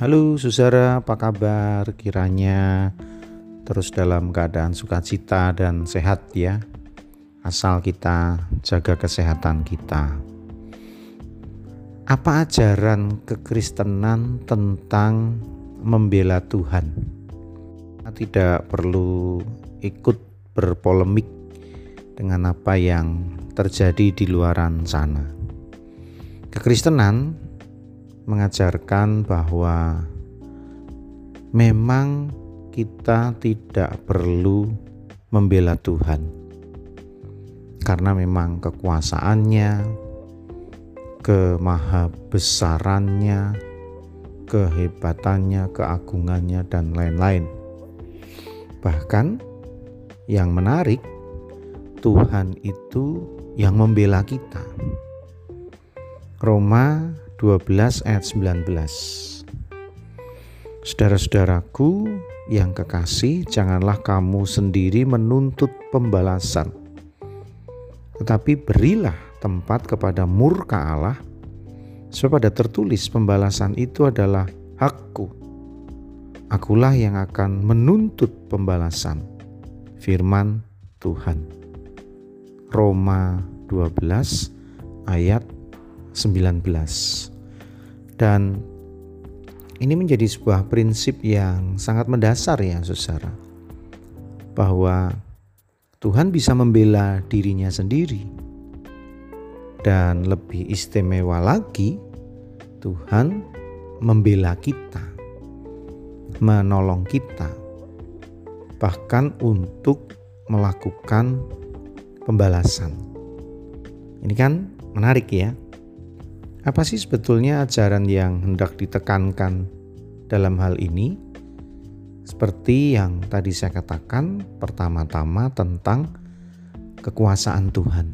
Halo saudara, apa kabar? Kiranya terus dalam keadaan sukacita dan sehat ya. Asal kita jaga kesehatan kita. Apa ajaran kekristenan tentang membela Tuhan? Tidak perlu ikut berpolemik dengan apa yang terjadi di luaran sana. Kekristenan mengajarkan bahwa memang kita tidak perlu membela Tuhan karena memang kekuasaannya, kemahabesarannya, kehebatannya, keagungannya dan lain-lain. Bahkan yang menarik Tuhan itu yang membela kita. Roma 12 ayat 19. Saudara-saudaraku yang kekasih, janganlah kamu sendiri menuntut pembalasan. Tetapi berilah tempat kepada murka Allah, sebab ada tertulis pembalasan itu adalah hakku. Akulah yang akan menuntut pembalasan. Firman Tuhan. Roma 12 ayat 19. Dan ini menjadi sebuah prinsip yang sangat mendasar ya saudara. Bahwa Tuhan bisa membela dirinya sendiri. Dan lebih istimewa lagi, Tuhan membela kita. Menolong kita. Bahkan untuk melakukan pembalasan. Ini kan menarik ya. Apa sih sebetulnya ajaran yang hendak ditekankan dalam hal ini? Seperti yang tadi saya katakan, pertama-tama tentang kekuasaan Tuhan.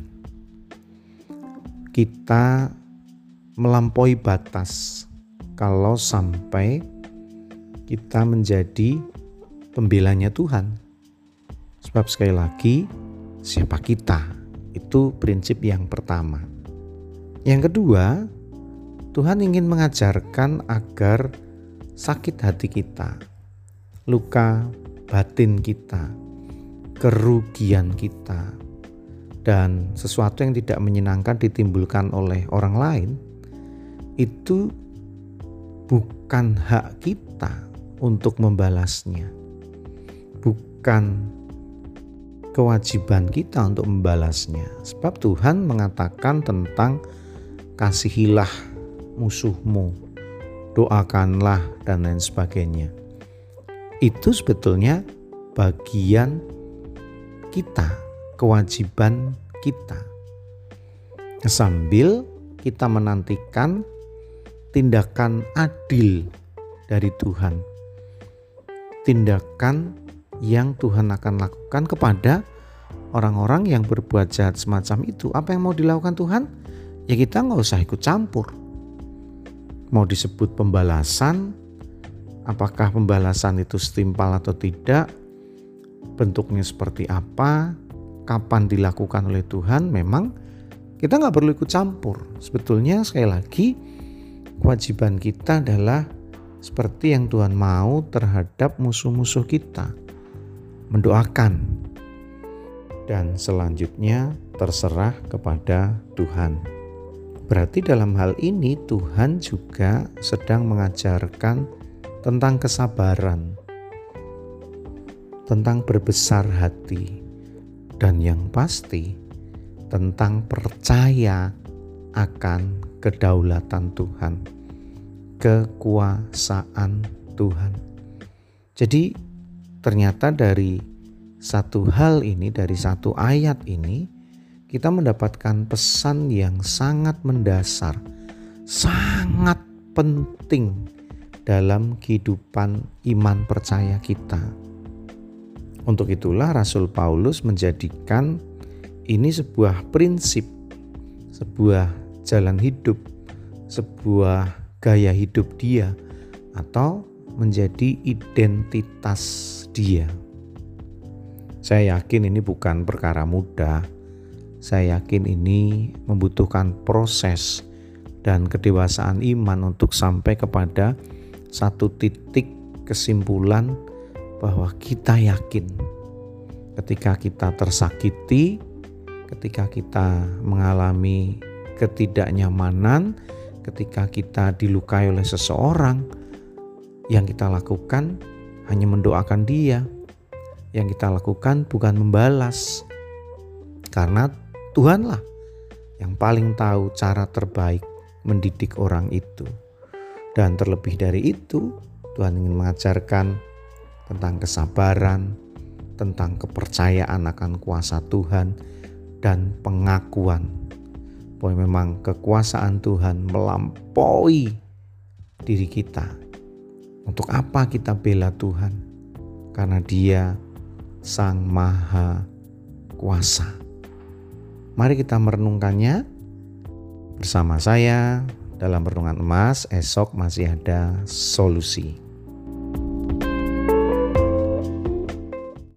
Kita melampaui batas kalau sampai kita menjadi pembelanya Tuhan. Sebab sekali lagi, siapa kita? Itu prinsip yang pertama. Yang kedua, Tuhan ingin mengajarkan agar sakit hati kita, luka batin kita, kerugian kita, dan sesuatu yang tidak menyenangkan ditimbulkan oleh orang lain, itu bukan hak kita untuk membalasnya, bukan kewajiban kita untuk membalasnya, sebab Tuhan mengatakan tentang kasihilah musuhmu, doakanlah, dan lain sebagainya. Itu sebetulnya bagian kita, kewajiban kita. Sambil kita menantikan tindakan adil dari Tuhan. Tindakan yang Tuhan akan lakukan kepada orang-orang yang berbuat jahat semacam itu. Apa yang mau dilakukan Tuhan? Ya kita nggak usah ikut campur mau disebut pembalasan, apakah pembalasan itu setimpal atau tidak, bentuknya seperti apa, kapan dilakukan oleh Tuhan, memang kita nggak perlu ikut campur. Sebetulnya sekali lagi kewajiban kita adalah seperti yang Tuhan mau terhadap musuh-musuh kita, mendoakan, dan selanjutnya terserah kepada Tuhan. Berarti dalam hal ini Tuhan juga sedang mengajarkan tentang kesabaran, tentang berbesar hati, dan yang pasti tentang percaya akan kedaulatan Tuhan, kekuasaan Tuhan. Jadi ternyata dari satu hal ini, dari satu ayat ini, kita mendapatkan pesan yang sangat mendasar, sangat penting dalam kehidupan iman percaya kita. Untuk itulah Rasul Paulus menjadikan ini sebuah prinsip, sebuah jalan hidup, sebuah gaya hidup dia atau menjadi identitas dia. Saya yakin ini bukan perkara mudah saya yakin ini membutuhkan proses dan kedewasaan iman untuk sampai kepada satu titik kesimpulan bahwa kita yakin ketika kita tersakiti, ketika kita mengalami ketidaknyamanan, ketika kita dilukai oleh seseorang, yang kita lakukan hanya mendoakan dia. Yang kita lakukan bukan membalas, karena Tuhanlah yang paling tahu cara terbaik mendidik orang itu. Dan terlebih dari itu, Tuhan ingin mengajarkan tentang kesabaran, tentang kepercayaan akan kuasa Tuhan, dan pengakuan bahwa memang kekuasaan Tuhan melampaui diri kita. Untuk apa kita bela Tuhan? Karena Dia Sang Maha Kuasa. Mari kita merenungkannya bersama saya dalam renungan emas. Esok masih ada solusi.